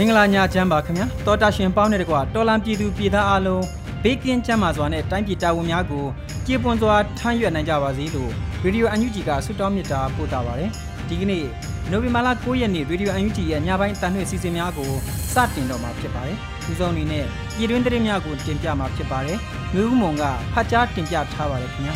မင်္ဂလာညချမ်းပါခင်ဗျာတောတာရှင်ပေါင်းတဲ့ကွာတော်လံပြည်သူပြည်သားအလုံးဘေးကင်းချမ်းသာစွာနဲ့တိုင်းပြည်တာဝန်များကိုကြေပွန်စွာထမ်းရွက်နိုင်ကြပါစေလို့ရေဒီယိုအန်ယူဂျီကဆုတောင်းမေတ္တာပို့တာပါတယ်ဒီကနေ့နိုဝင်ဘာလ9ရက်နေ့ရေဒီယိုအန်ယူဂျီရဲ့ညပိုင်းတန်လှည့်စီစဉ်များကိုစတင်တော့မှာဖြစ်ပါတယ်ဒီဆုံးအနေနဲ့ပြည်တွင်းသတင်းများကိုတင်ပြမှာဖြစ်ပါတယ်မျိုးဦးမုံကဖတ်ကြားတင်ပြထားပါတယ်ခင်ဗျာ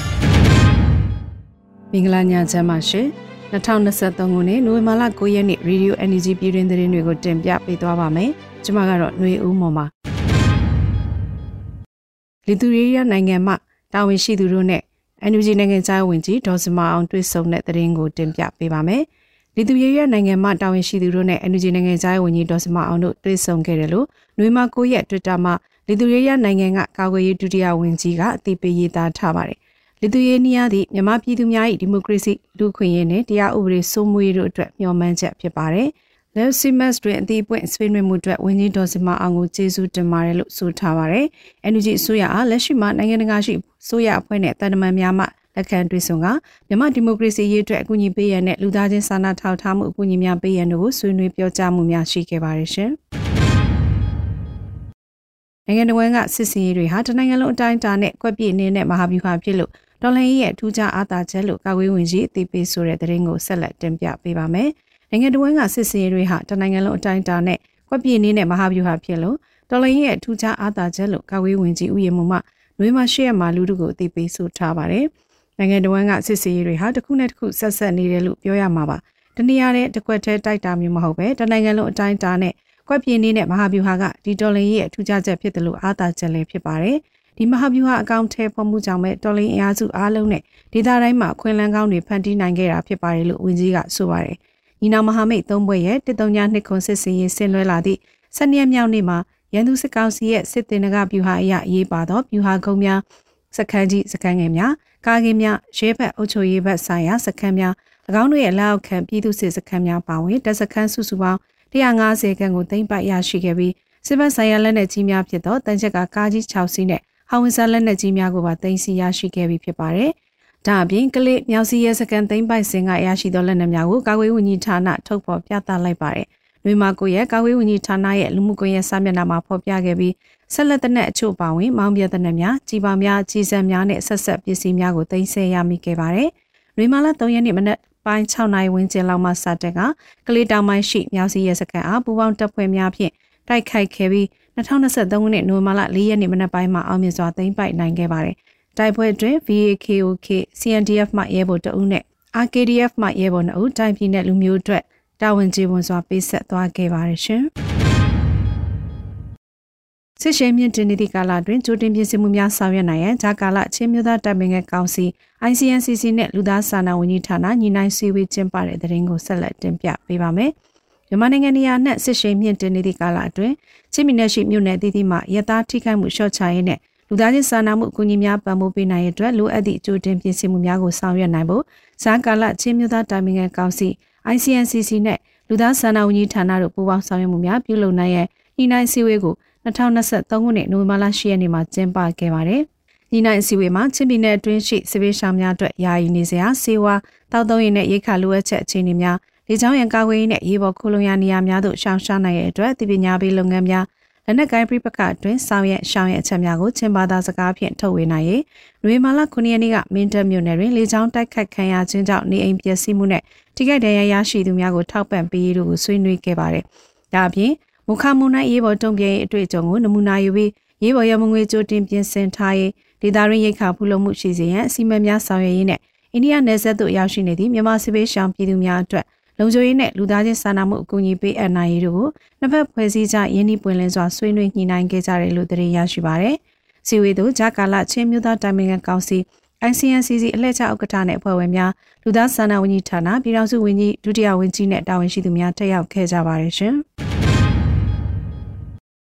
မင်္ဂလာညချမ်းပါရှင် 2023ခုနှစ်နိုဝင်ဘာလ9ရက်နေ့ Radio Energy ပြည်တွင်သတင်းတွေကိုတင်ပြပေးသွားပါမယ်။ကျွန်မကတော့ຫນွေဦးမော်ပါ။လီသူရေးရနိုင်ငံမှတာဝန်ရှိသူတို့နဲ့ Energy နိုင်ငံခြားဝင်ကြီးဒေါ်စမအောင်တွေ့ဆုံတဲ့သတင်းကိုတင်ပြပေးပါမယ်။လီသူရေးရနိုင်ငံမှတာဝန်ရှိသူတို့နဲ့ Energy နိုင်ငံခြားဝင်ကြီးဒေါ်စမအောင်တို့တွေ့ဆုံခဲ့တယ်လို့ຫນွေမ9ရက် Twitter မှာလီသူရေးရနိုင်ငံကကာကွယ်ရေးဒုတိယဝန်ကြီးကအသိပေးရေးသားထားပါတယ်။ လီသူယေနီးယားသည့်မြန်မာပြည်သူများ၏ဒီမိုကရေစီလူခွင့်ရေးနှင့်တရားဥပဒေစိုးမိုးရေးတို့အတွက်မျှော်မှန်းချက်ဖြစ်ပါတယ်။ Lev Simas တွင်အသီးပွင့်ဆွေးနွေးမှုအတွက်ဝင်းကြီးဒေါ်စမအောင်ကိုကျေးဇူးတင်ပါတယ်လို့ဆိုထားပါတယ်။ NUG အစိုးရအားလက်ရှိမှာနိုင်ငံတကာရှိစိုးရအဖွဲ့နဲ့တန်တမန်များမှလက်ခံတွေ့ဆုံကမြန်မာဒီမိုကရေစီရေးအတွက်အကူအညီပေးရန်နဲ့လူသားချင်းစာနာထောက်ထားမှုအကူအညီများပေးရန်တို့ကိုဆွေးနွေးပြောကြားမှုများရှိခဲ့ပါတယ်ရှင်။နိုင်ငံတော်ကစစ်စင်ရေးတွေဟာတနိုင်ငံလုံးအတိုင်းအတာနဲ့ကွက်ပြည့်နေတဲ့မဟာဗျူဟာဖြစ်လို့ တော်လှန်ရေးရဲ့ထူးခြားအားသာချက်လို့ကာကွယ်ဝင်ကြီးအသိပေးဆိုတဲ့သတင်းကိုဆက်လက်တင်ပြပေးပါမယ်။နိုင်ငံတော်ကစစ်စင်ရေးတွေဟာတနိုင်ငံလုံးအတိုင်းအတာနဲ့ကွက်ပြေနေနဲ့မဟာဗျူဟာဖြစ်လို့တော်လှန်ရေးရဲ့ထူးခြားအားသာချက်လို့ကာကွယ်ဝင်ကြီးဥယျာဉ်မှနွေးမရှိရမှာလူတို့ကိုအသိပေးဆိုထားပါတယ်။နိုင်ငံတော်ကစစ်စင်ရေးတွေဟာတစ်ခုနဲ့တစ်ခုဆက်ဆက်နေတယ်လို့ပြောရမှာပါ။တနည်းအားဖြင့်တကွက်သေးတိုက်တာမျိုးမဟုတ်ပဲတနိုင်ငံလုံးအတိုင်းအတာနဲ့ကွက်ပြေနေနဲ့မဟာဗျူဟာကဒီတော်လှန်ရေးရဲ့ထူးခြားချက်ဖြစ်တယ်လို့အားသာချက်လည်းဖြစ်ပါတယ်။ ဒီမဟာဗျူဟာအကောင့်ထဲပေါ်မှုကြောင့်ပဲတော်လင်းအင်အားစုအားလုံးနဲ့ဒေသတိုင်းမှာခွင်လန်းကောင်းတွေဖန်တီးနိုင်ခဲ့တာဖြစ်ပါတယ်လို့ဝန်ကြီးကဆိုပါတယ်။ညီနောင်မဟာမိတ်သုံးဘွဲ့ရဲ့တစ်တုံညာနှစ်ခွန်စစ်စင်ရေးဆင်လွှဲလာသည့်စနေမြောက်နေ့မှာရန်သူစစ်ကောင်စီရဲ့စစ်တင်နဂဗျူဟာအရရေးပါသောဗျူဟာကုန်းများစခန်းကြီးစခန်းငယ်များကားကင်းများရဲဘက်အုပ်ချုပ်ရေးဘက်ဆိုင်ရာစခန်းများ၎င်းတို့ရဲ့လက်အောက်ခံပြည်သူစစ်စခန်းများပါဝင်တပ်စခန်းစုစုပေါင်း150ခန်းကိုသိမ်းပိုက်ရရှိခဲ့ပြီးစစ်ဘက်ဆိုင်ရာလက်နက်ကြီးများဖြစ်သောတန်ချက်ကကားကြီး6စီးနဲ့ ဟောင်ဝင်စာလက်နက်ကြီးများကိုပါတင်စီရရှိခဲ့ပြီးဖြစ်ပါတယ်။ဒါအပြင်ကလစ်မြောက်စီရဲစကန်သိမ်းပိုက်စဉ်ကရရှိသောလက်နက်များကိုကာကွယ်ဝန်ကြီးဌာနထုတ်ဖော်ပြသလိုက်ပါတယ်။လွေမာကိုရဲ့ကာကွယ်ဝန်ကြီးဌာနရဲ့လူမှုကွန်ရက်စာမျက်နှာမှာဖော်ပြခဲ့ပြီးဆက်လက်တဲ့အချို့ပါဝင်မောင်းပြတဲ့များကြီးပါများကြီးစံများနဲ့ဆက်ဆက်ပစ္စည်းများကိုတင်ဆက်ရမိခဲ့ပါတယ်။လွေမာလာ3ရက်နေ့မနက်ပိုင်း6နာရီဝန်းကျင်လောက်မှစတက်ကကလေးတောင်ပိုင်းရှိမြောက်စီရဲစကန်အားပူပေါင်းတပ်ဖွဲ့များဖြင့်တိုက်ခိုက်ခဲ့ပြီး 2023ခုနှစ်နိုဝင်ဘာလ4ရက်နေ့မနက်ပိုင်းမှာအောင်မြင်စွာသိမ်းပိုက်နိုင်ခဲ့ပါတယ်။တိုက်ပွဲအတွင်း VAKOK CNDF မှရဲဘော်တအုပ်နဲ့ RKDF မှရဲဘော်2ဦးတိုင်းပြည်နဲ့လူမျိုးအတွက်တာဝန်ကျေဝန်စွာပေးဆက်သွားခဲ့ပါတယ်ရှင်။စစ်ရှိန်မြင့်တင်နေတဲ့ကာလအတွင်းကြိုတင်ပြင်ဆင်မှုများဆောင်ရွက်နိုင်ရန်ဂျာကာလချင်းမျိုးသားတပ်မင်းရဲ့ကောင်စီ ICNCC နဲ့လူသားစာနာဝန်ကြီးဌာနညီနိုင်ဆွေးဝေးကျင်းပတဲ့တဲ့ရင်ကိုဆက်လက်တင်ပြပေးပါမယ်။ မြန်မာနိုင်ငံနေရာနဲ့စစ်ရှိန်မြင့်တင်နေသည့်ကာလအတွင်းချင်းမီနယ်ရှိမြို့နယ်တည်တည်မှရသားထိခိုက်မှုလျှော့ချရေးနဲ့လူသားချင်းစာနာမှုအကူအညီများပံ့ပိုးပေးနိုင်ရတဲ့အတွက်လိုအပ်သည့်အကျိုးတင်ပြင်ဆင်မှုများကိုဆောင်ရွက်နိုင်ဖို့ဇာကာလချင်းမြို့သားတာမင်ငံကောင်စီ ICNCC နဲ့လူသားစာနာဝန်ကြီးဌာနတို့ပူးပေါင်းဆောင်ရွက်မှုများပြုလုပ်နိုင်ရန်ညီနိုင်စည်းဝေးကို2023ခုနှစ်နိုဝင်ဘာလ10ရက်နေ့မှာကျင်းပခဲ့ပါတယ်။ညီနိုင်စည်းဝေးမှာချင်းပြည်နယ်အတွင်းရှိစစ်ပေးရှောင်များအတွက်ယာယီနေစရာစေဝါတောက်သုံးရည်နဲ့ရိတ်ခါလိုအပ်ချက်အခြေအနေများ လေကြောင်းရန်ကာကွယ်ရေးနဲ့ရေပေါ်ခိုလုံရနေရာများသို့ရှောင်ရှားနိုင်တဲ့အတွက်တည်ပညာပေးလုပ်ငန်းများလက်နက်ကိုင်းပြပခအတွင်းဆောင်ရွက်ရှောင်ရအချက်များကိုချင်းဘာသာစကားဖြင့်ထုတ်ဝေနိုင်ရေးနွေမာလာ9ရက်နေ့ကမင်းတပ်မြို့နယ်တွင်လေကြောင်းတိုက်ခတ်ခံရခြင်းကြောင့်နေအိမ်ပျက်စီးမှုနဲ့ထိခိုက်ဒဏ်ရာရရှိသူများကိုထောက်ပံ့ပေးရေးတို့ကိုဆွေးနွေးခဲ့ပါတယ်။ဒါအပြင်မုခမုန်နိုင်ရေးပေါ်တုံ့ပြန်ရေးအတွေ့အကြုံကိုနမူနာယူပြီးရေးပေါ်ရမငွေကြိုတင်ပြင်ဆင်ထားရေးဒေသရင်းရိတ်ခါဖူလုံမှုရှိစေရန်အစီအမံများဆောင်ရွက်ရေးနဲ့အိန္ဒိယနယ်စပ်သို့ရောက်ရှိနေသည့်မြန်မာစစ်ပေးရှောင်ပြည်သူများအတွက် လုံခြုံရေးနဲ့လူသားချင်းစာနာမှုအကူအညီပေးအပ်နိုင်ရေးတို့ကိုနှစ်ဖက်ဖွဲ့စည်းကြရင်းနှီးပွင့်လင်းစွာဆွေးနွေးညှိနှိုင်းခဲ့ကြတယ်လို့သတင်းရရှိပါရယ်။စီဝေတို့ဂျာကာလချင်းမျိုးသားတိုင်ပင်ခံကောင်စီ ICNCC အလှည့်ကျဥက္ကဋ္ဌနဲ့အဖွဲ့ဝင်များလူသားစာနာဝန်ကြီးဌာနပြည်ထောင်စုဝန်ကြီးဒုတိယဝန်ကြီးနဲ့တာဝန်ရှိသူများတက်ရောက်ခဲ့ကြပါတယ်ရှင်။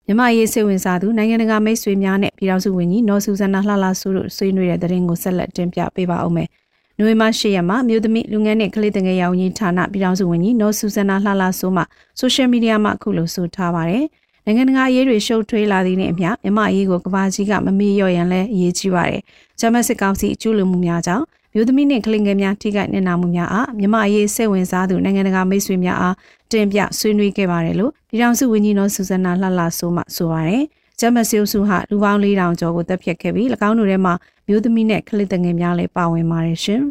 မြမရေးစိတ်ဝင်စားသူနိုင်ငံတကာမိတ်ဆွေများနဲ့ပြည်ထောင်စုဝန်ကြီးနော်ဆူဇနာလှလှဆူတို့ဆွေးနွေးတဲ့သတင်းကိုဆက်လက်တင်ပြပေးပါဦးမယ်။ နိုဝင်ဘာ10ရက်မှာမြို့သမီးလူငယ်နဲ့ကလေးတငယ်ရောင်ကြီးဌာနပြည်ထောင်စုဝန်ကြီးနော်ဆူဇနာလှလှဆိုးမှဆိုရှယ်မီဒီယာမှာအခုလိုဆိုထားပါတယ်။နိုင်ငံတကာအရေးတွေရှုပ်ထွေးလာသည့်နဲ့အမျှမြမအရေးကိုကဘာကြီးကမမေ့လျော့ရန်လဲအရေးကြီးပါတယ်။ဂျမတ်စစ်ကောင်စီအကျူးလွန်မှုများကြောင့်မြို့သမီးနဲ့ကလေးငယ်များထိခိုက်နေနာမှုများအားမြမအရေးစိတ်ဝင်စားသူနိုင်ငံတကာမိတ်ဆွေများအားတင်ပြဆွေးနွေးခဲ့ပါတယ်လို့ပြည်ထောင်စုဝန်ကြီးနော်ဆူဇနာလှလှဆိုးမှဆိုပါတယ်။ ဂျမစီယိုစုဟာလူပေါင်း4000ကျော်ကိုတပ်ဖြတ်ခဲ့ပြီး၎င်းတို့ထဲမှာမျိုးသမီးနဲ့ကလေးငယ်များလည်းပါဝင်ပါတယ်ရှင်။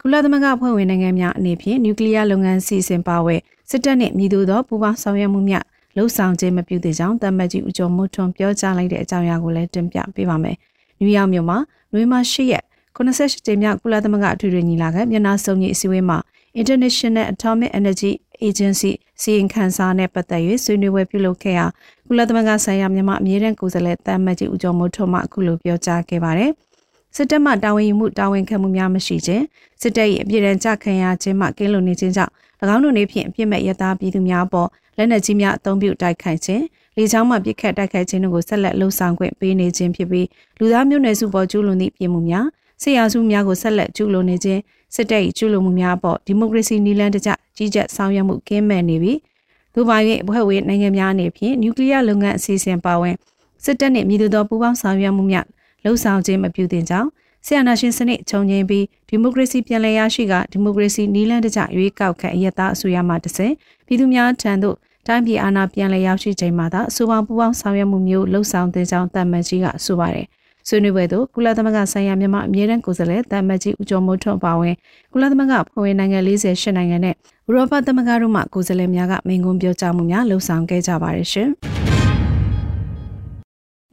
ကုလသမဂ္ဂဖွဲ့ဝင်နိုင်ငံများအနေဖြင့်နျူကလ িয়ার လုပ်ငန်းစီစဉ်ပါဝဲစစ်တပ်နှင့်မြည်သူသောပူးပေါင်းဆောင်ရွက်မှုများလှုပ်ဆောင်ခြင်းမပြုသေးကြောင်းတမ္မတ်ကြီးဦးကျော်မိုးထွန်းပြောကြားလိုက်တဲ့အကြောင်းအရာကိုလည်းတင်ပြပေးပါမယ်။နယူးယောက်မြို့မှာနွေမှာ၈ရက်98ကြိမ်မြောက်ကုလသမဂ္ဂအထွေထွေညီလာခံမြန်မာစုံကြီးအစည်းအဝေးမှာ International Atomic Energy Agency စီရင်ခံစာနဲ့ပတ်သက်၍ဆွေးနွေးပွဲပြုလုပ်ခဲ့ရာကုလသမဂ္ဂဆိုင်ရာမြန်မာအမြဲတမ်းကိုယ်စားလှယ်တမ်မတ်ကြီးဦးကျော်မိုးထွန်းမှအခုလိုပြောကြားခဲ့ပါတယ်။စစ်တပ်မှတာဝန်ယူမှုတာဝန်ခံမှုများမရှိခြင်းစစ်တပ်၏အပြစ်ဒဏ်ကြခံရခြင်းမှကင်းလွတ်နေခြင်းကြောင့်၎င်းတို့နေဖြင့်အပြစ်မဲ့ရသားပြည်သူများပေါ်လက်နက်ကြီးများအုံပြုတိုက်ခိုက်ခြင်းလေကြောင်းမှပစ်ခတ်တိုက်ခိုက်ခြင်းတို့ကိုဆက်လက်လှုံ့ဆော်ခွင့်ပေးနေခြင်းဖြစ်ပြီးလူသားမျိုးနွယ်စုပေါ်ကျူးလွန်သည့်ပြည်မှုများဆရာစုများကိုဆက်လက်ကျူးလွန်နေခြင်းစစ်တပ်၏ကျူးလွန်မှုများအပေါ်ဒီမိုကရေစီနည်းလမ်းတကျကြီးကြပ်ဆောင်ရွက်မှုကင်းမဲ့နေပြီးဒိုဘိုင်ရဲ့အဖွဲ့ဝင်နိုင်ငံများအနေဖြင့်နျူကလ িয়ার လုပ်ငန်းအစီအစဉ်ပါဝင်စစ်တပ်နှင့်မြည်သူသောပူးပေါင်းဆောင်ရွက်မှုများလှုံ့ဆော်ခြင်းမပြုသင့်ကြောင်းဆီယနာရှင်စနစ်ခြုံငင်းပြီးဒီမိုကရေစီပြန်လည်ရရှိကဒီမိုကရေစီနည်းလမ်းတကျရွေးကောက်ခံအယက်သားအစိုးရမှတဆင့်ပြည်သူများထံသို့တိုင်းပြည်အာဏာပြန်လည်ရောက်ရှိချိန်မှာသာအဆိုပါပူးပေါင်းဆောင်ရွက်မှုမျိုးလှုံ့ဆော်တဲ့ကြောင်းတမန်ကြီးကဆိုပါတယ် ဆွေးနွေးပွဲသို့ကုလသမဂ္ဂဆိုင်ရာမြန်မာအမြဲတမ်းကိုယ်စားလှယ်တာမတ်ကြီးဦးကျော်မိုးထွန်းပါဝင်ကုလသမဂ္ဂဖွဲ့ဝင်နိုင်ငံ48နိုင်ငံနဲ့ဥရောပသမဂ္ဂတို့မှကိုယ်စားလှယ်များကမိန့်ခွန်းပြောကြားမှုများလှုံ့ဆော်ခဲ့ကြပါတယ်ရှင်။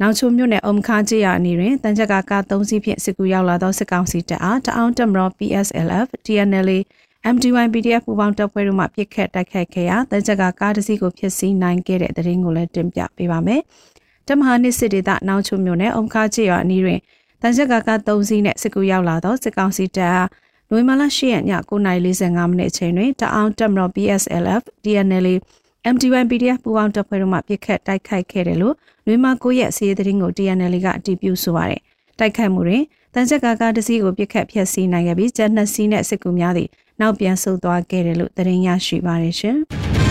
နောက်ချိုမြို့နယ်အုံခါကြီးရအနေတွင်တန်ချက်ကကား၃စီးဖြင့်စစ်ကူရောက်လာသောစစ်ကောင်စီတပ်အားတအောင်တမရော PSLF TNLA MDY PDF ပူးပေါင်းတပ်ဖွဲ့တို့မှပြစ်ခတ်တိုက်ခိုက်ခဲ့ရာတန်ချက်ကကားတစ်စီးကိုဖျက်ဆီးနိုင်ခဲ့တဲ့တဲ့ရင်ကိုလည်းတင်ပြပေးပါမယ်။ တမဟာနှစ်စစ်ဒေသနောက်ချုံမြို့နယ်အုံခါချေရွာအနီးတွင်တန်ချက်ကက3စီးနဲ့စစ်ကူရောက်လာသောစစ်ကောင်စီတပ်အားနိုဝင်ဘာလ10ရက်ည9:45မိနစ်အချိန်တွင်တအောင်တက်မတော် PSLF DNLA MDY PDF ပူးပေါင်းတပ်ဖွဲ့တို့မှပြစ်ခတ်တိုက်ခိုက်ခဲ့တယ်လို့နိုဝင်ဘာ9ရက်စီးရီးသတင်းကို DNLA ကအတည်ပြုဆိုပါတယ်။တိုက်ခိုက်မှုတွင်တန်ချက်ကကတစီးကိုပြစ်ခတ်ဖျက်ဆီးနိုင်ခဲ့ပြီးကျန်နှစ်စီးနဲ့စစ်ကူများသည့်နောက်ပြန်ဆုတ်သွားခဲ့တယ်လို့သတင်းရရှိပါတယ်ရှင်။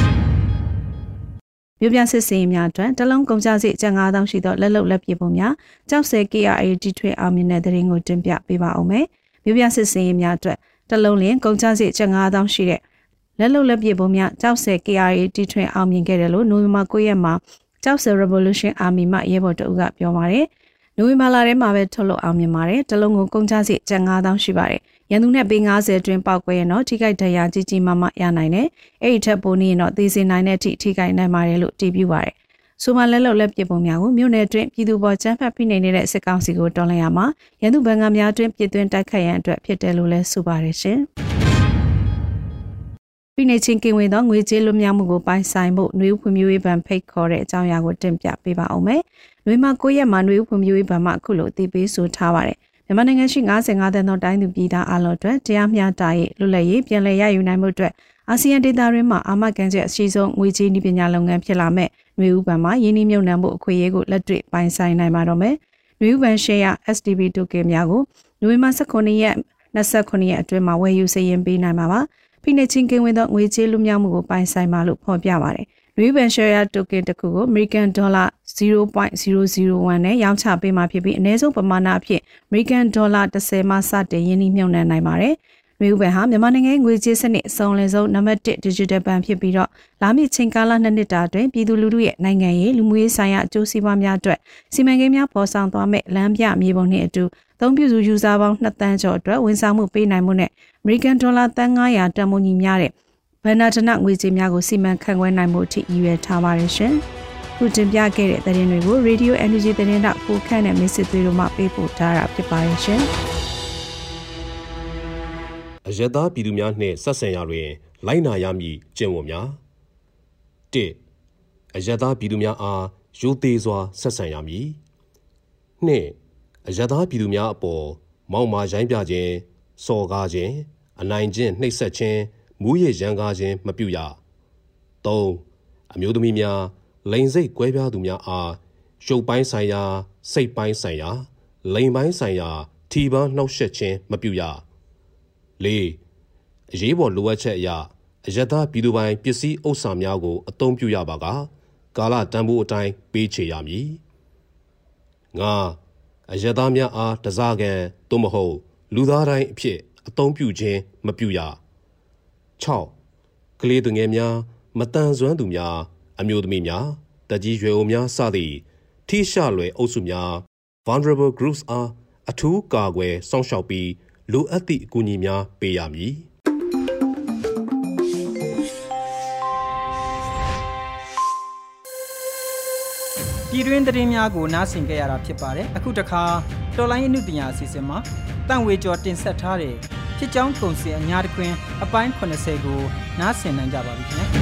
မြို့ပြစစ်စင်များအတွက်တလုံးကုန်ကြစည်ကျန်9000ရှိသောလက်လုံလက်ပြပုံများကြောက်ဆဲ KRA တီထွေအောင်မြင်တဲ့သတင်းကိုတင်ပြပေးပါအောင်မယ်။မြို့ပြစစ်စင်များအတွက်တလုံးလျင်ကုန်ကြစည်ကျန်9000ရှိတဲ့လက်လုံလက်ပြပုံများကြောက်ဆဲ KRA တီထွေအောင်မြင်ခဲ့တယ်လို့နိုဝင်ဘာ9ရက်မှာကြောက်ဆဲ Revolution Army မှရဲဘော်တအုပ်ကပြောပါတယ်။နိုဝင်ဘာလထဲမှာပဲထုတ်လုပ်အောင်မြင်ပါတယ်။တလုံးကိုကုန်ကြစည်ကျန်9000ရှိပါတယ်။ ရန်သူနဲ့ပေ90အတွင်းပောက်ကွဲရင်တော့ထိခိုက်ဒဏ်ရာကြီးကြီးမားမားရနိုင်တယ်။အဲ့ဒီထက်ပိုနေရင်တော့သေစေနိုင်တဲ့အထိထိခိုက်နိုင်ပါတယ်လို့တည်ပြုပါတယ်။ဆိုမလက်လုံလက်ပစ်ပုံများကိုမြို့နယ်အတွင်းပြည်သူပေါ်ကျန်းဖတ်ဖိနေနေတဲ့စစ်ကောင်စီကိုတွန်းလှန်ရမှာရန်သူဘန်ကများအတွင်းပြည်သွင်းတိုက်ခိုက်ရန်အတွက်ဖြစ်တယ်လို့လည်းဆိုပါတယ်ရှင်။ပြည်내ချင်းကင်ဝင်သောငွေကြေးလွတ်မြောက်မှုကိုပိုင်ဆိုင်ဖို့နှွေးဖွံ့ဖြိုးရေးဘဏ်ဖိတ်ခေါ်တဲ့အကြောင်းအရာကိုတင်ပြပေးပါအောင်မယ်။နှွေးမ9ရက်မှာနှွေးဖွံ့ဖြိုးရေးဘဏ်မှအခုလိုအသိပေးဆိုထားပါတယ်။ မြန်မာနိုင်ငံရှိ55တန်းသောတိုင်းသူပြည်သားအလုံးအတွက်တရားမျှတရေးလွတ်လပ်ရေးပြန်လည်ရယူနိုင်မှုအတွက်အာဆီယံဒေသတွင်းမှာအာမခံချက်အရှိဆုံးငွေကြေးနည်းပညာလုပ်ငန်းဖြစ်လာမဲ့ຫນွေဥပံမှာယင်းနှိမ့်မြုံနှံမှုအခွင့်အရေးကိုလက်တွေ့ပိုင်ဆိုင်နိုင်ပါတော့မယ်။ຫນွေဥပံရှယ်ယာ STB တိုကင်များကိုနိုဝင်ဘာ18ရက်29ရက်အတွင်းမှာဝယ်ယူစရင်ပေးနိုင်မှာပါ။ဖိနေချင်းကင်းဝင်သောငွေကြေးလူမြောက်မှုကိုပိုင်ဆိုင်ပါလို့ဖော်ပြပါတယ်။ Reband Share Token တစ်ခုကို American Dollar 0.001နဲ့ရောင်းချပေးမှာဖြစ်ပြီးအနည်းဆုံးပမာဏအဖြစ် American Dollar 30မှစတင်ယင်းနှိမ့်မြုံနှံနိုင်ပါတယ်။မျိုးဘဏ်ဟာမြန်မာနိုင်ငံငွေကြေးစနစ်အစုံလင်ဆုံးနံပါတ်1 digital ဘဏ်ဖြစ်ပြီးတော့လာမည့်ချိန်ကာလနှစ်နှစ်တာအတွင်းပြည်သူလူထုရဲ့နိုင်ငံရေးလူမှုရေးဆိုင်ရာအကျိုးစီးပွားများအတွက်စီမံကိန်းများပေါ်ဆောင်သွားမဲ့လမ်းပြမြေပုံနှင့်အတူသုံးပြစုယူဆပေါင်း2တန်းကျော်အတွက်ဝန်ဆောင်မှုပေးနိုင်မှုနဲ့ American Dollar တန်900တန်မိုးညီများတဲ့ဘဏ္ဍာထနငွေကြေးများကိုစီမံခန့်ခွဲနိုင်မှုအထိရည်ရွယ်ထားပါတယ်ရှင်။ ခုတင်ပြခဲ့တဲ့သတင်းတွေကို Radio Energy သတင်းတော့ပိုခန့်နဲ့မစ်စစ်သွေးတို့မှပေးပို့ထားတာဖြစ်ပါတယ်ရှင်။အယက်သားပြည်သူများနှင့်ဆက်ဆံရာတွင် လိုက်နာရမည့်ကျင့်ဝတ်များ၁အယက်သားပြည်သူများအားရိုသေစွာဆက်ဆံရမည်၂အယက်သားပြည်သူများအပေါ်မောက်မာရိုင်းပြခြင်းစော်ကားခြင်းအနိုင်ကျင့်နှိပ်စက်ခြင်းမူးယစ်ရန်ကားခြင်းမပြုရ၃အမျိုးသမီးများ လိန်စိတ်ကွဲပြားသူများအားရုပ်ပိုင်းဆိုင်ရာစိတ်ပိုင်းဆိုင်ရာလိန်ပိုင်းဆိုင်ရာထီပန်းနှောက်ယှက်ခြင်းမပြုရ၄အရေးပေါ်လိုအပ်ချက်အရအယက်သားပြည်သူပိုင်ပစ္စည်းဥစ္စာများကိုအသုံးပြုရပါကကာလတန်ဖိုးအတိုင်းပေးချေရမည်၅အယက်သားများအားတစားကန်သို့မဟုတ် လူသားတိုင်းအဖြစ်အသုံးပြုခြင်းမပြုရ6ကလေးသူငယ်များမတန်ဆွမ်းသူများ အမျိုးသမီးများတကြီးရွယ်အိုများစသည့်ထိရှလွယ်အုပ်စုများ vulnerable groups အားအထူးကာကွယ်စောင့်ရှောက်ပြီးလိုအပ်သည့်အကူအညီများပေးရမည်ပြည်တွင်းသတင်းများကိုနားဆင်ကြရတာဖြစ်ပါတယ်အခုတခါတော်လိုင်းအနုပညာအစီအစဉ်မှာတန့်ဝေကျော်တင်ဆက်ထားတဲ့ဖြစ်ကြောင်းကုန်စင်အညာတခွင်အပိုင်း80ကိုနားဆင်နိုင်ကြပါပြီခင်ဗျာ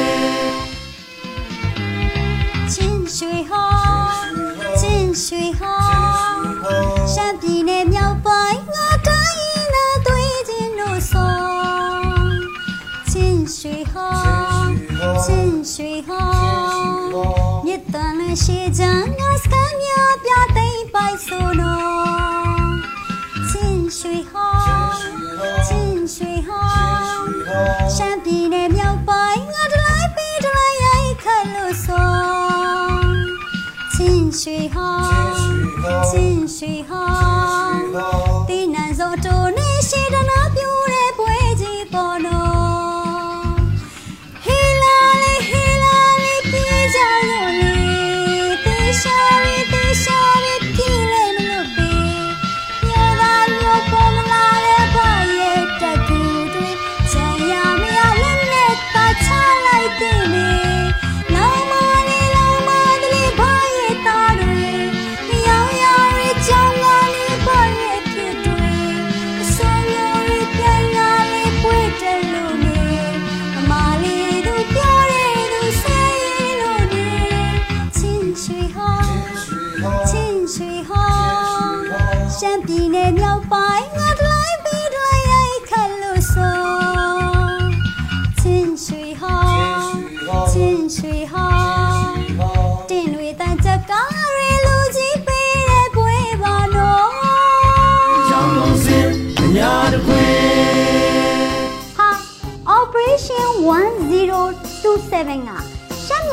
ချ ချင်းရွှေဟောမြစ်တန်နဲ့ရှေးချမ်းငါစကမ်းများပြသိမ့်ပိုက်ဆိုတော့ချင်းရွှေဟောချင်းရွှေဟောရှမ်းပြည်နယ်မြောက်ပိုင်းငါတ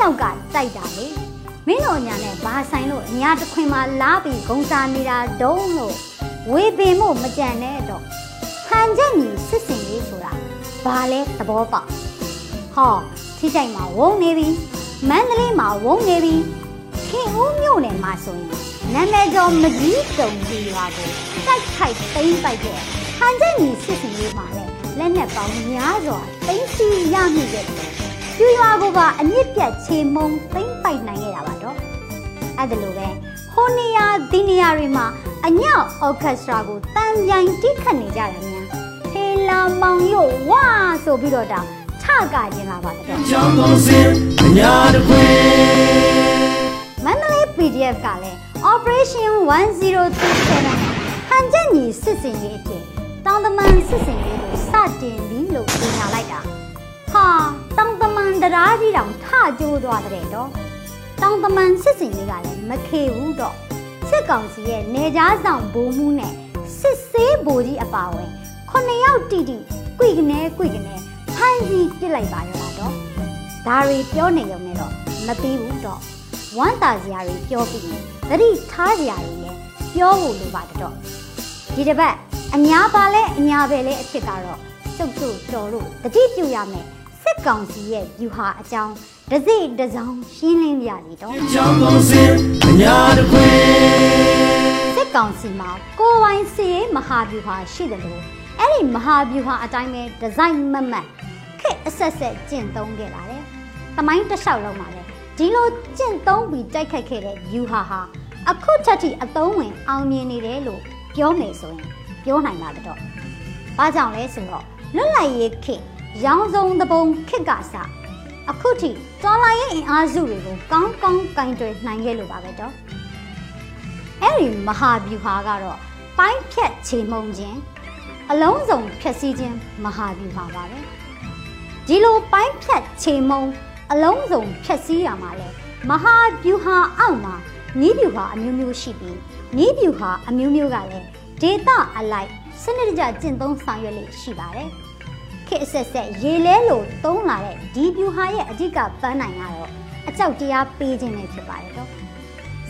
ရှမ်းမြောက်ကတိုက်တာလေမင်းတို့ညာနဲ့ဘာဆိုင်လို့အညာတစ်ခွင်မှာလာပြီးဂုံစားနေတာဒုံးလို့ဝေပင်မို့မကြံနဲ့တော့ဟန်ချက်ညီစစ်စင်လေးဆိုတာဘာလဲသဘောပေါက်ဟောထိကြိုက်မှာဝုံနေပြီမန္တလေးမှာဝုံနေပြီခင်ဦးမြို့နယ်မှာဆိုရင်နာမည်ကျော်မကြီးတုံကြီးရွာကိုတိုက်ခိုက်သိမ်းပိုက်တဲ့ဟန်ချက်ညီစစ်စင်လေးမှာလဲလက်နက်ပေါင်းများစွာသိမ်းစီရမိတဲ့ ပြူရွာကကအမြင့်ပြတ်ချေမုံသိမ်းပိုက်နိုင်ခဲ့တာပါတော့အဲ့ဒါလိုပဲဟိုနေရာဒီနေရာတွေမှာအညောက်အော်ကက်စထရာကိုတန်ပြိုင်တိခတ်နေကြတယ်များဟေလာမောင်ရုပ်ဝါဆိုပြီးတော့တောင်ထကကျင်လာပါတော့ကြောင်းကုန်စင်အညာတခွင်မန္တလေး PDF ကလည်း Operation 1027ဟန်ချက်ညီစစ်စင်ရေးအဖြစ်တောင်တမန်စစ်စင်လေးကိုစတင်ပြီလို့ပြောညာလိုက်တာ ဟာတောင်တမန်တရားကြီးတောင်ထကြိုးသွားတဲ့တော့တောင်တမန်စစ်စင်လေးကလည်းမခေဘူးတော့စစ်ကောင်စီရဲ့နေကြားဆောင်ဘိုးမှုနဲ့စစ်ဆေးဘိုးကြီးအပါဝင်ခုနှစ်ယောက်တီတီကွိကနေကွိကနေထိုင်းစီပြစ်လိုက်ပါရောတော့ဒါတွေပြောနေရုံနဲ့တော့မပြီးဘူးတော့ဝမ်းသာစရာတွေပြောပြီးသတိထားစရာတွေလည်းပြောဖို့လိုပါတော့ဒီတစ်ပတ်အညာပါလဲအညာပဲလဲအဖြစ်ကတော့ကျုပ်တို့တော်လို့တတိပြုရမယ် စစ်ကောင်စီရဲ့ယူဟာအကြောင်းတစိတစောင်းရှင်းလင်းပြစီတော့ကြောင်းကုန်စင်အညာတခွေစစ်ကောင်စီမှာကိုယ်ပိုင်စီရေးမဟာဗျူဟာရှိတယ်လို့အဲ့ဒီမဟာဗျူဟာအတိုင်းပဲဒီဇိုင်းမတ်မတ်ခက်အဆက်ဆက်ကျင့်သုံးခဲ့လာတယ်။တမိုင်းတစ်လျှောက်လုံးမှာလေဒီလိုကျင့်သုံးပြီးတိုက်ခိုက်ခဲ့တဲ့ဗျူဟာဟာအခုထက်ထိအသုံးဝင်အောင်မြင်နေတယ်လို့ပြောမယ်ဆိုရင်ပြောနိုင်တာတော့။ဘာကြောင့်လဲဆိုတော့လွတ်လပ်ရေးခေတ် ရောင်စုံတပုံခေတ်ကစအခုထိတော်လိုင်းရဲ့အင်အားစုတွေကိုကောင်းကောင်းကင်တွယ်နိုင်ခဲ့လို့ပါပဲတော့။အဲ့ဒီမဟာဗျူဟာကတော့ပိုင်းဖြတ်ချေမှုန်ခြင်းအလုံးစုံဖြည့်ဆည်းခြင်းမဟာဗျူဟာပါပဲဒီလိုပိုင်းဖြတ်ချေမှုန်အလုံးစုံဖြည့်ဆည်းရမှာလဲမဟာဗျူဟာအောက်မှာနီးဗျူဟာအမျိုးမျိုးရှိပြီးနီးဗျူဟာအမျိုးမျိုးကလည်းဒေတာအလိုက်စနစ်တကျကျင့်သုံးဆောင်ရွက်လေးရှိပါတယ် ခေတ်အဆက်ဆက်ရေလဲလို့သုံးလာတဲ့ဒီဗျူဟာရဲ့အဓိကပန်းနိုင်ကတော့အကြောက်တရားပေးခြင်းပဲဖြစ်ပါတယ်တော့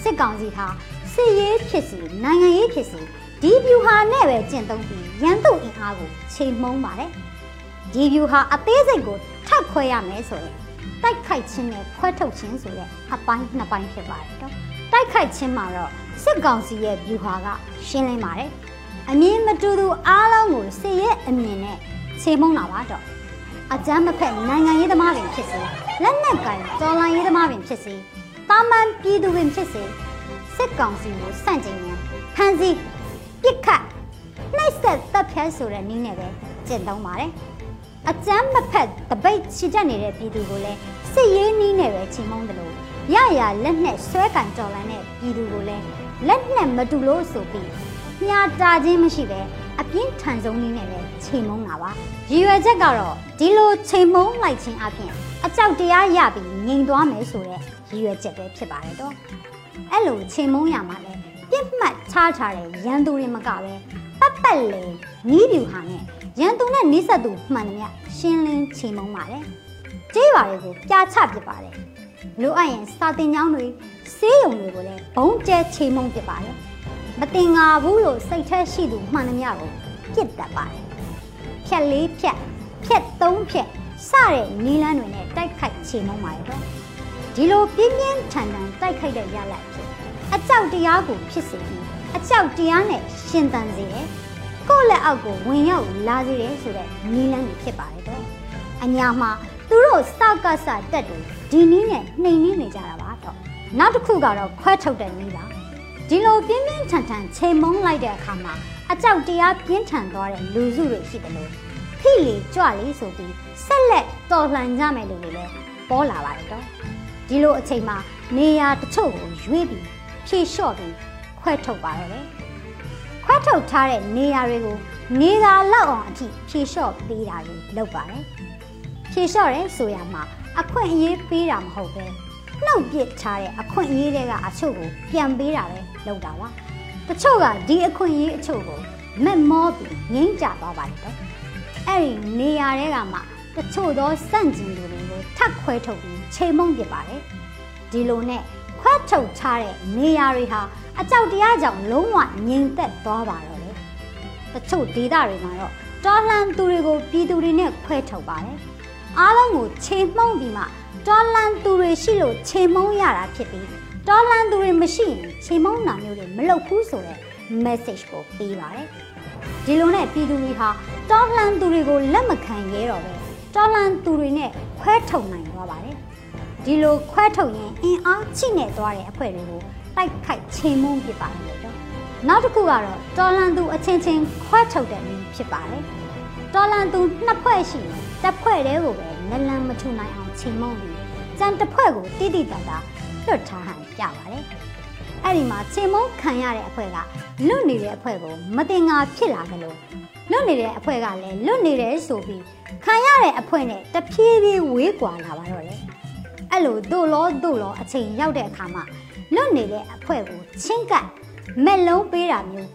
စစ်ကောင်စီဟာစစ်ရေးဖြစ်စီနိုင်ငံရေးဖြစ်စီဒီဗျူဟာနဲ့ပဲကျင့်သုံးပြီးရန်သူအင်အားကိုချိန်မှုန်းပါတယ်ဒီဗျူဟာအသေးစိတ်ကိုထပ်ခွဲရမယ်ဆိုရင်တိုက်ခိုက်ခြင်းနဲ့ခွဲထုတ်ခြင်းဆိုတဲ့အပိုင်းနှစ်ပိုင်းဖြစ်ပါတယ်တော့တိုက်ခိုက်ခြင်းမှာတော့စစ်ကောင်စီရဲ့ဗျူဟာကရှင်းလင်းပါတယ်အမြင်မတူသူအားလုံးကိုစစ်ရဲ့အမြင်နဲ့ ချိန်မှုန်းလာပါတော့အကြမ်းမဖက်နိုင်ငံရေးသမားပင်ဖြစ်စေလက်နက်ကင်တော်လှန်ရေးသမားပင်ဖြစ်စေတာမန်ပြည်သူပင်ဖြစ်စေစစ်ကောင်စီကိုစန့်ကျင်ရန်ဖန်စီပြစ်ခတ်နှိပ်စက်တပ်ဖြတ်ဆိုတဲ့နည်းနဲ့ပဲကျင့်သုံးပါတယ်။အကြမ်းမဖက်တပိတ်ချီတက်နေတဲ့ပြည်သူကိုလည်းစစ်ရေးနည်းနဲ့ပဲချိန်မုံတယ်လို့ရရလက်နဲ့ဆွဲကင်တော်လန်တဲ့ပြည်သူကိုလည်းလက်နဲ့မတူလို့ဆိုပြီးညာတာခြင်းမရှိပဲ အပြင်းထန်ဆုံးနည်းနဲ့ပဲချိန်မုံတာပါ။ရည်ရွယ်ချက်ကတော့ဒီလိုချိန်မုံလိုက်ခြင်းအပြင်အကြောက်တရားရပြီးငြိမ်သွားမယ်ဆိုတဲ့ရည်ရွယ်ချက်ပဲဖြစ်ပါတယ်တော့။အဲ့လိုချိန်မုံရမှာလဲပြစ်မှတ်ချထားတဲ့ရန်သူတွေမကပဲပတ်ပတ်လေနီးပြူဟာနဲ့ရန်သူနဲ့နီးစပ်သူမှန်တယ်မြရှင်းလင်းချိန်မုံပါတယ်။ကြေးပါတွေကိုပြာချပစ်ပါတယ်။လိုအပ်ရင်စာတင်ကျောင်းတွေစေးရုံတွေကိုလည်းဘုံကျဲချိန်မုံပစ်ပါတယ်။ မတင်ငါဘူးလို့စိတ်แท้ရှိသူမှန်တယ်မြကိုပြစ်တတ်ပါတယ်။ဖြက်လေးဖြက်ဖြက်သုံးဖြက်စတဲ့နီလန်းတွေနဲ့တိုက်ခိုက်ချိန်မုံပါတယ်တော့။ဒီလိုပြင်းပြင်းထန်ထန်တိုက်ခိုက်တဲ့ရလဒ်ဖြစ်အကြောက်တရားကိုဖြစ်စေပြီးအကြောက်တရားနဲ့ရှင်သန်စေတယ်။ကိုယ့်လက်အောက်ကိုဝင်ရောက်လာစေတယ်ဆိုတဲ့နီလန်းကြီးဖြစ်ပါတယ်တော့။အညာမှာသူတို့စကားစတက်တွေဒီနည်းနဲ့နှိမ်နှင်းနေကြတာပါတော့။နောက်တစ်ခုကတော့ခွဲထုတ်တဲ့နည်းပါ။ ဒီလိုပြင်းပြင်းထန်ထန်ချိန်မုံလိုက်တဲ့အခါမှာအကြောက်တရားပြင်းထန်သွားတဲ့လူစုတွေရှိတယ်လို့ဖိလေကြွလေဆိုပြီးဆက်လက်တော်လှန်ကြမယ်လို့လည်းပေါ်လာပါတယ်တော့။ဒီလိုအချိန်မှာနေရာတချို့ကိုရွေးပြီးဖြေလျှော့ပြီးခွဲထုတ်ပါတော့တယ်။ခွဲထုတ်ထားတဲ့နေရာတွေကိုနေသာလောက်အောင်အထိဖြေလျှော့ပေးတာတွေလုပ်ပါတယ်။ဖြေလျှော့ရဲဆိုရမှာအခွင့်အရေးပေးတာမဟုတ်ပဲနှုတ်ပစ်ထားတဲ့အခွင့်အရေးတွေကအချို့ကိုပြန်ပေးတာပဲ လုပ်တာပါ။တချို့ကဒီအခွင့်အရေးအချို့ကိုမက်မောပြီးငိမ့်ကြသွားပါတယ်တော့။အဲ့ဒီနေရာတွေကမှတချို့သောစန့်ကျင်သူတွေကိုထပ်ခွဲထုတ်ပြီးချိန်မုံပစ်ပါတယ်။ဒီလိုနဲ့ခွတ်ထုတ်ထားတဲ့နေရာတွေဟာအကြောက်တရားကြောင့်လုံးဝငြိမ်သက်သွားပါတော့လေတချို့ဒေသတွေမှာတော့တော်လှန်သူတွေကိုပြည်သူတွေနဲ့ခွဲထုတ်ပါတယ်အားလုံးကိုချိန်မှုံးပြီးမှတော်လှန်သူတွေရှိလို့ချိန်မှုံးရတာဖြစ်ပြီး တော်လှန်သူတွေမရှိရင်ချိန်မှုံးတာမျိုးတွေမလုပ်ဘူးဆိုတဲ့ message ကိုပေးပါတယ်ဒီလိုနဲ့ပြည်သူတွေဟာတော်လှန်သူတွေကိုလက်မခံရဲတော့ပဲတော်လှန်သူတွေနဲ့ခွဲထုတ်နိုင်သွားပါတယ်ဒီလိုခွဲထုတ်ရင်အင်အားချိနဲ့သွားတဲ့အဖွဲ့တွေကိုတိုက်ခိုက်ချိန်မုံပြပါမယ်တော့နောက်တစ်ခုကတော့တော်လန်သူအချင်းချင်းခွဲထုတ်တဲ့နည်းဖြစ်ပါတယ်တော်လန်သူနှစ်ဖွဲ့ရှိရင်တစ်ဖွဲ့တည်းကိုပဲနလန်မထူနိုင်အောင်ချိန်မုံပြီးကြံတစ်ဖွဲ့ကိုတိတိတတ်တာ လွတ်ထားဟန်ပြပါတယ်အဲ့ဒီမှာချိန်မုံခံရတဲ့အဖွဲ့ကလွတ်နေတဲ့အဖွဲ့ကိုမတင်ငါဖြစ်လာကြလို့လွလွတ်နေတဲ့အဖွဲ့ကလည်းလွတ်နေတယ်ဆိုပြီးခံရတဲ့အဖွဲနဲ့တဖြည်းဖြည်းဝေးကွာလာပါတော့တယ်အဲ့လိုတို့လောတို့လောအချိန်ရောက်တဲ့အခါမှာလွတ်နေတဲ့အဖွဲကိုချင်းကပ်မက်လုံးပေးတာမျိုး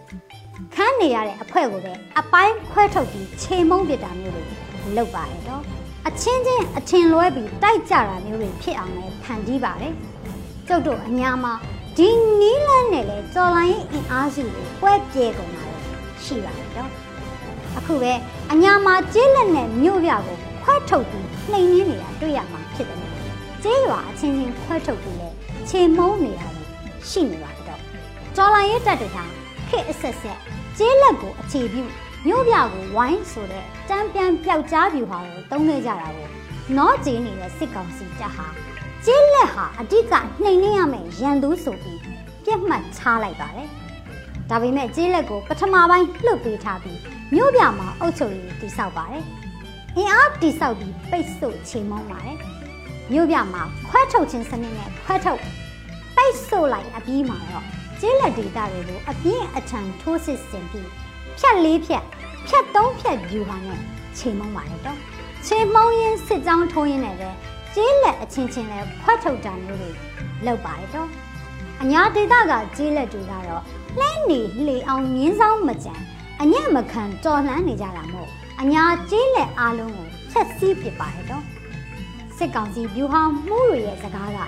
ခန်းနေရတဲ့အဖွဲကိုပဲအပိုင်းခွဲထုတ်ပြီးချိန်မုံပစ်တာမျိုးတွေလုပ်ပါတယ်တော့အချင်းချင်းအထင်လွဲပြီးတိုက်ကြတာမျိုးတွေဖြစ်အောင်လည်းဖန်တီးပါတယ် ကျုပ်တို့အညာမှာဒီနီးလန်းနဲ့လေကြော်လိုင်းအင်အားစုတွေပွဲပြေကုန်တာရှိပါတယ်တော့အခုပဲအညာမှာကျေးလက်နဲ့မြို့ပြကိုခွဲထုတ်ပြီးနှိမ်နှင်းနေတာတွေ့ရမှာဖြစ်တယ်ကျေးရွာအချင်းချင်းခွဲထုတ်ပြီးလဲခြေမုံနေတာရှိနေပါတယ်တော့ကြော်လိုင်းရဲ့တက်တွေကခေတ်အဆက်ဆက်ကျေးလက်ကိုအခြေပြုမြို့ပြကိုဝိုင်းဆိုတဲ့တံပြန်ပျောက်ကြားပြူဟာကိုတုံးနေကြတာကိုနောကျေးနေတဲ့စစ်ကောင်စီတပ်ဟာ ကျေးလက်ဟာအဓိကနှိမ်နှင်းရမယ်ရန်သူဆိုပြီးပြက်မှတ်ချလိုက်ပါတယ်။ဒါပေမဲ့ကျေးလက်ကိုပထမပိုင်းလှုပ်ပေးထားပြီးမြို့ပြမှာအုပ်ချုပ်ရေးတိစောက်ပါတယ်။အင်အားတိစောက်ပြီးပိတ်ဆို့ချိန်မုံပါတယ်။မြို့ပြမှာခွဲထုတ်ခြင်းစနစ်နဲ့ခွဲထုတ်ပိတ်ဆို့လိုက်အပြီးမှာတော့ကျေးလက်ဒေတာတွေကိုအပြင်းအထန်ထိုးစစ်ဆင်ပြီးဖြတ်လေးဖြတ်ဖြတ်သုံးဖြတ်ယူဟာနဲ့ချိန်မုံပါတယ်တော့။ချိန်မုံရင်းစစ်ကြောင်းထိုးရင်းနဲ့ပဲ ကျေးလက်အချင်းချင်းလဲခွတ်ထုတ်တာမျိုးတွေလုပ်ပါတယ်တော့အညာဒေတာကကျေးလက်တွေကတော့လှမ်းနေလေအောင်မြင်းဆောင်မကြံအညံ့မခံတော်လှမ်းနေကြတာမို့အညာကျေးလက်အားလုံးကိုဖျက်ဆီးပစ်ပါတယ်တော့စစ်ကောင်စီဗျူဟာမှုတွေရဲ့စကားက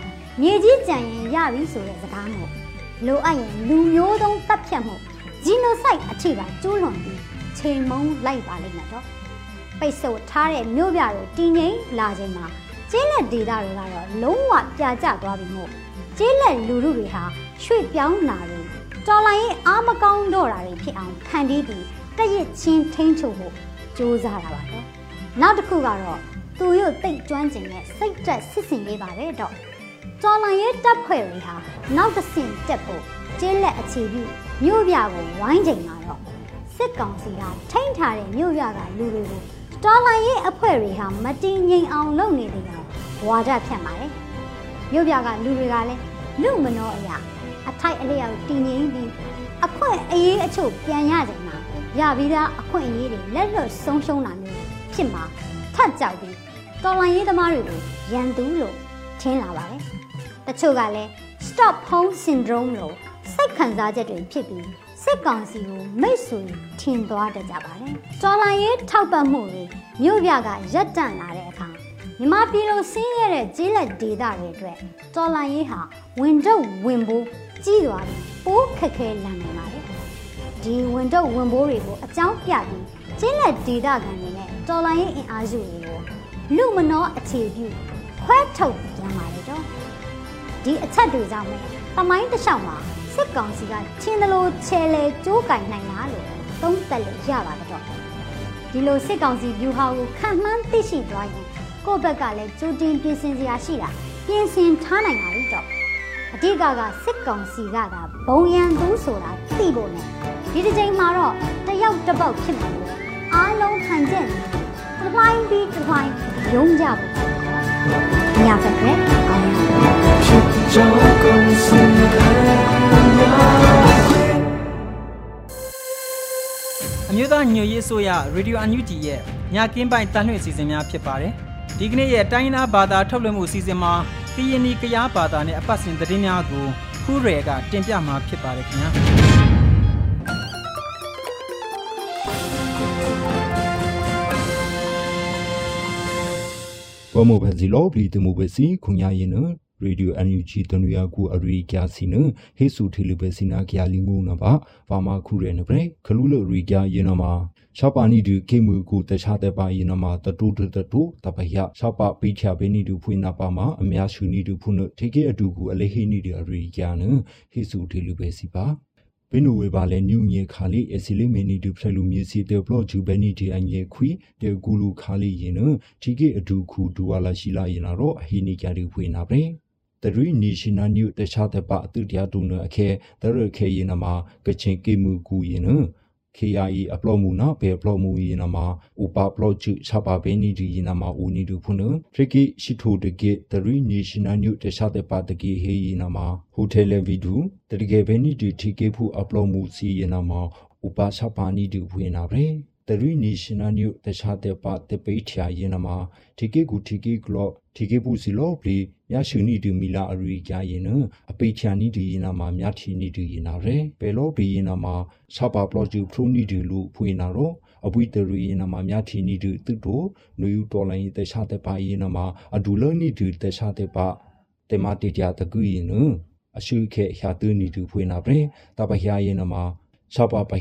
မြေကြီးကြံရင်ရပြီဆိုတဲ့စကားမို့လိုအပ်ရင်လူမျိုးတုံးတပ်ဖြတ်မှုဂျီနိုဆိုက်အထိပါကျူးလွန်ပြီးချိန်မုံလိုက်ပါလိမ့်မယ်တော့ပိတ်ဆို့ထားတဲ့မြို့ပြတွေတည်ငြိမ်လာချိန်မှာ ကျေးလက်ဒေသတွေကတော့လုံးဝပြာကျသွားပြီမို့ကျေးလက်လူလူတွေဟာရွှေ့ပြောင်းလာတွေတော်လိုင်းရင်အားမကောင်းတော့တာတွေဖြစ်အောင်ဖန်တီးပြီးတရစ်ချင်းထိန်းချုပ်ဖို့ကြိုးစားတာပါတော့နောက်တစ်ခုကတော့သူရုပ်တိတ်ကျွမ်းကျင်တဲ့စိတ်သက်စစ်စင်လေးပါတယ်တော့တော်လိုင်းရဲ့တပ်ဖွဲ့တွေဟာနောက်တစ်ဆင့်တက်ဖို့ကျေးလက်အခြေပြုမြို့ပြကိုဝိုင်းချိန်မှာတော့စစ်ကောင်စီကထိန်းထားတဲ့မြို့ပြကလူတွေကို တော်လိုင်းရဲ့အဖွဲ့တွေဟာမတည်ငြိမ်အောင်လုပ်နေတယ်ကောင်ဝါဒဖြတ်ပါတယ်မြို့ပြကလူတွေကလည်းလူမနောအရာအထိုက်အလျောက်တည်ငြိမ်ပြီးအခွင့်အရေးအချို့ပြန်ရကြမှာရပြီးသားအခွင့်အရေးတွေလက်လွတ်ဆုံးရှုံးတာမျိုးဖြစ်မှာထပ်ကြောက်ပြီးတော်လိုင်းရေးသမားတွေကိုရန်သူလို့ထင်လာပါတယ်တချို့ကလည်း stop home syndrome လို့စိတ်ခံစားချက်တွေဖြစ်ပြီး စစ်ကောင်စီကိုမိတ်ဆွေထင်သွားတတ်ကြပါတယ်။တော်လိုင်းရေးထောက်ပံ့မှုတွေမြို့ပြကရပ်တန့်လာတဲ့အခါမြမပြည်လိုဆင်းရဲတဲ့ကျေးလက်ဒေသတွေအတွက်တော်လိုင်းရေးဟာဝင်တော့ဝင်ဖို့ကြီးသွားပြီးပိုးခက်ခဲလာနိုင်ပါတယ်။ဒီဝင်တော့ဝင်ဖို့တွေကိုအကြောင်းပြပြီးကျေးလက်ဒေသခံတွေနဲ့တော်လိုင်းရေးအင်အားစုတွေကိုလူမနောအခြေပြုခွဲထုတ်ပြန်ပါတယ်တော့။ဒီအချက်တွေကြောင့်ပဲတမိုင်းတစ်လျှောက်မှာ စစ်ကောင်စီကချင်းတလို့ချဲလေကျိုးကင်နိုင်လားလို့သုံးသပ်လို့ရပါတယ်တော့ဒီလိုစစ်ကောင်စီဗျူဟာကိုခံမှန်းသိရှိသွားရင်ကိုယ့်ဘက်ကလည်းကြိုတင်ပြင်ဆင်စရာရှိတာပြင်ဆင်ထားနိုင်ပါပြီတော့အဓိကကစစ်ကောင်စီကသာဘုံရန်သူဆိုတာသိဖို့နဲ့ဒီတစ်ချိန်မှာတော့တယောက်တစ်ပေါက်ဖြစ်နေတယ်အားလုံးခံကျက်နေတစ်ပိုင်းပြီးတစ်ပိုင်းရုံးကြဖို့ညဖက်ပဲအောင် ရဖြစ်ကြောင်းကုန်စင်အမျိုးသားညွရေးဆိုရရေဒီယိုအန်ယူဂျီရဲ့ညကင်းပိုင်းတန်လှည့်အစီအစဉ်များဖြစ်ပါတယ်။ဒီကနေ့ရဲ့တိုင်းနာဘာသာထုတ်လွှင့်မှုအစီအစဉ်မှာကရင်နီကရားဘာသာနဲ့အပတ်စဉ်သတင်းများကိုခူးရယ်ကတင်ပြမှာဖြစ်ပါတယ်ခင်ဗျာ။ဘောမဘဇီလောဘလီတမှုပဲစီခုညာရင်န ရေဒီယိုအန်ယူဂျီတနူယာကူအရီကျာစီနဟေဆူထေလူပဲစီနာကျာလီငုံနပါဘာမာခုရဲနပရေခလူလရီကျာရင်နမှာရှောက်ပါနီဒူခေမူကူတခြားတဲ့ပါရင်နမှာတတူတတူတပယရှောက်ပါပိချာဘေနီဒူဖွေနာပါမှာအများရှူနီဒူဖုနထေကေအတူကူအလေဟေနီဒူအရီကျာနဟေဆူထေလူပဲစီပါဘင်းနဝေပါလဲညူညေခါလီအစီလီမီနီဒူဖရလူမြေစီတေဘလော့ဂျူဘနီဒီအန်ယေခွီတေဂူလူခါလီရင်နတီကေအတူခုဒူဝါလာရှိလာရင်တော့အဟီနီကျရီဖွေနာပဲတ ရီနီရှင်နာညုတခြားတဲ့ပါအတူတရားတူနအခဲတရခဲရင်နမှာကချင်ကေမူကူရင်န KIE အပလော့မှုနာဘေပလော့မှုရင်နမှာဥပပလော့ချချပါဘေနီဒီရင်နမှာဦးနီဒူဖုနထရကီရှိထိုတကေတရီနီရှင်နာညုတခြားတဲ့ပါတကေဟေရင်နမှာဟိုတယ်လေဗီဒူတကေဘေနီဒီထီကေဖူအပလော့မှုစီရင်နမှာဥပချပါနီဒူဖွေနာပဲတရီနီရှင်နာညုတခြားတဲ့ပါတပိထျာရင်နမှာဒီကေကူဒီကေကလော့ဒီကေပူစီလော့ပလီ မြရှုနီဒူမီလာအရီကြရင်နအပိချာနီဒီရင်နမှာမြထီနီဒီရင်နာရဲဘယ်လော့ဘီရင်နမှာဆာပါပလော့ဂျူဖရူနီဒီလူဖွေနာရောအပွိတရီရင်နမှာမြထီနီဒီသူတို့နူယူတော်လိုင်းတခြားတဲ့ပါရင်နမှာအဒူလနီဒီတခြားတဲ့ပါတေမာတီတယာတကူရင်နအရှုခေရှာတူနီဒီဖွေနာပဲတပဟယာရင်နမှာဆပပဟ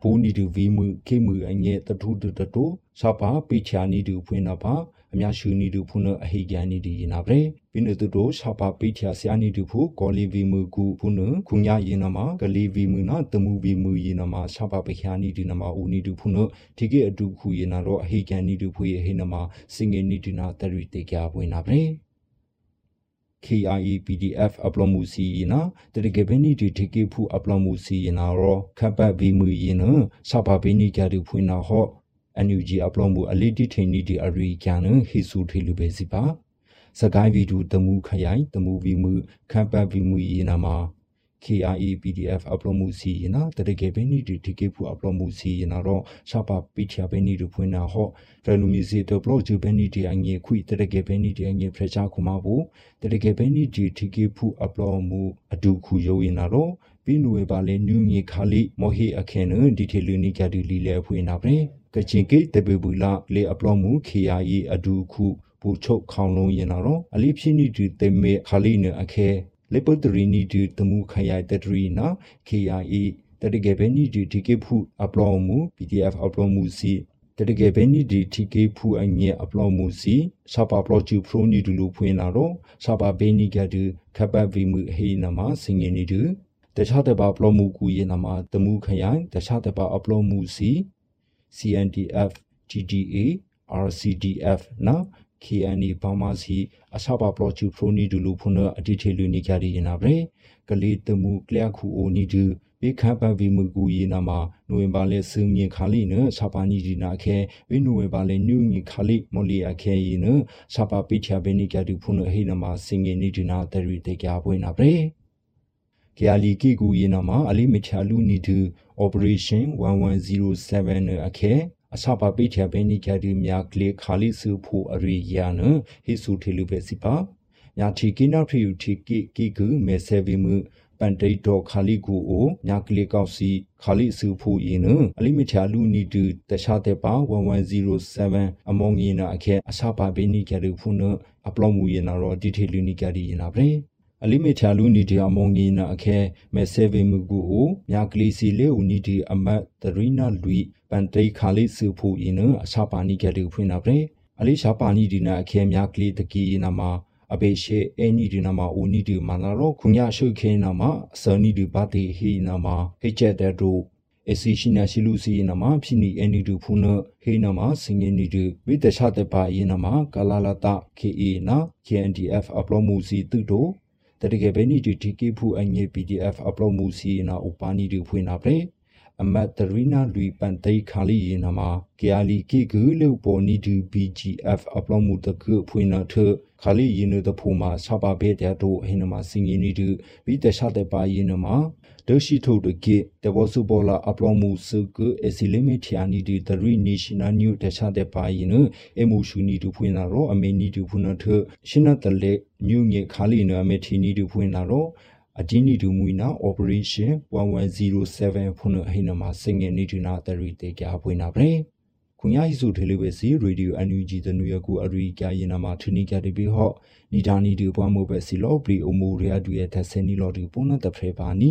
ဘူနီဒူဗီမူခေမူအငဲတထုတတတိုဆပပိချာနီဒူဖွင့်နာပါ အမြရှူနီဒူဖုနအဟိကန်နီဒီနာဗရေပိနတုတိုဆပပိချာဆာနီဒူဖုကောလီဗီမူကူဖုနခုညာယေနမဂလီဗီမူနာတမူဗီမူယေနမဆပပခ ्या နီဒီနမဦးနီဒူဖုနဒီကေအတူခုယေနာတော့အဟိကန်နီဒူဖုယေဟိနမစင်ငေနီဒီနာတရီတေကြပွင့်နာဗရေ KIE PDF အပလောမှုစီနာတရကေဘနီတီထေကေဖူအပလောမှုစီနာရောခပတ်ဘီမူယင်းစပါဘီနီကြရဖွင့်နာဟော NUG အပလောမှုအလီတီထေနီတီအရီကန်ဟီဆူထေလူပဲစီပါစကိုင်းဗီဒူတမှုခရိုင်တမှုဗီမှုခပတ်ဗီမူယင်းနာမှာ KIE PDF upload မှုစီရနာတရကေဘဲနီဒီတီကေဖူ upload မှုစီရနာတော့ရှာပါပိချာဘဲနီဒူဖွင့်နာဟောဖရလူမီစီတဘလော့ဂျူဘဲနီဒီအငေခွိတရကေဘဲနီဒီအငေဖရချာခုမဘူတရကေဘဲနီဒီတီကေဖူ upload မှုအဒူခုယိုရင်နာတော့ပြီးနွေပါလေနူးငေခါလီမော်ဟီအခဲနဒီထေလူနီကဒီလီလေဖွင့်နာပဲ ကချင်ကေတဘေဘူလာလေ upload မှု KIE အဒူခုဘူချုပ်ခေါင်လုံးရင်နာတော့အလီဖြစ်နီဒီတေမေခါလီနအခဲလေပတရီနီဒီတမှုခရိုင်တတရီနာ KIA တတကယ်ပဲနီဒီဒီကေဖူအပလောမှု PDF အပလောမှုစီတတကယ်ပဲနီဒီတီကေဖူအငဲအပလောမှုစီစပါပလောချူဖရိုနီဒူလိုဖွင့်လာတော့စပါဘေနီကဒူခပတ်ဗီမှုဟေနမစင်ငင်းနီဒူတခြားတပါပလောမှုကူယေနမတမှုခရိုင်တခြားတပါအပလောမှုစီ CNDF GDA RCDF နော် KNE ဘာမစီအစပါပလောချူဖရိုနီဒူလူဖုန်အတိထေလူနေကြရနာဗရေကလေးတမှုကလျခုအိုနီဒူဘေခပဗီမကူယေနာမှာနိုဝင်ဘာလဲစင်းငင်ခါလီနဆပါနီဒီနာခဲဝိနိုဝင်ဘာလဲနူးငင်ခါလီမော်လီအခဲယေနဆပါပိချာဘေနီကဒူဖုန်ဟိနာမှာစင်ငင်နီဒီနာတရီတေကြပွင့်နာဗရေ ကယာလီကီကူယေနာမှာအလီမချာလူနီဒူ operation 1107အခဲအစပါပိချာဘဲနိကြဒီမြာကလေခါလီစုဖို့အရိယာနဟိစုထေလူပဲစီပါညာတီကိနာဖရီယူတီကိကိကူမေဆေဗီမှုပန်တိတ်တော်ခါလီကူအိုညာကလေကောက်စီခါလီစုဖို့ယင်းနအလိမချာလူနီတူတခြားတဲ့ပါ1107အမောင်ယင်းနာအခဲအစပါဘဲနိကြဒီဖုန်အပလောမှုယင်းနာတော့ဒီထေလူနီကြဒီယင်းနာပဲ အလိမေချာလူနီဒီအမုံငီနာအခဲမဲဆေဗေမူကူအိုမြကလီစီလေဦးနီဒီအမတ်တရီနာလူပန်တိခါလေးစုဖူအင်းအစာပါနီကတူဖွင့်နာပဲအလိရှာပါနီဒီနာအခဲမြကလီတကီနာမှာအဘေရှေအနီဒီနာမှာဦးနီဒီမနာရောခုညာရှုခဲနာမှာအစနီဒီဘာတီဟီနာမှာဟိချက်တဲ့တို့အစီရှိနာရှိလူစီနာမှာဖြစ်နီအနီဒူဖုနဟေနာမှာစင်ငင်းနီဒူဝိတချတဲ့ပါယနာမှာကလာလာတာ KA နာ KNDF အပလောမှုစီတုတို့ တတကယ်ပဲနီဒီတီကေဖူအငေ PDF အပလောမှုစီနာဥပါနီဒူဖွင့်နာပဲအမတ်တရီနာလူပန်တိခါလီယနာမှာကယာလီကေကူလုပေါ်နီဒူ BGF အပလောမှုတကူဖွင့်နာထခါလီယင်းတဲ့ဖူမှာဆပါဘေတဲ့တို့ဟိနမှာစင်ငင်းနီဒူဘီတခြားတဲ့ပါယင်းမှာ ဒရှိထုတ်တကေတဘောစုပေါ်လာအပလောမှုစုကအစီလီမီတီယာနီဒီတရီနေရှင်နယ်နျူတခြားတဲ့ပါယင်းအမှုရှူနီဒူဖွင့်နာရောအမေနီဒူဖွင့်နာထရှင်နတလေညူငေခါလီနအမေတီနီဒူဖွင့်နာရောအဒီနီဒူမွီနာ operation 1107ဖုန်ဟိနမှာစင်ငယ်နီဒူနာတရီတေကြဖွင့်နာပဲခုညာဟိစုထေလေးပဲစီရေဒီယို NUG တနူ ရကူအရီကြရင်နာမှာထနီကြတပြီးဟော့နီဒါနီဒီပွားမို့ပဲစီလောပရီအမိုရီယာဒူရဲ့သက်စနီလော်ဒီပုံနာတဖရေပါနီ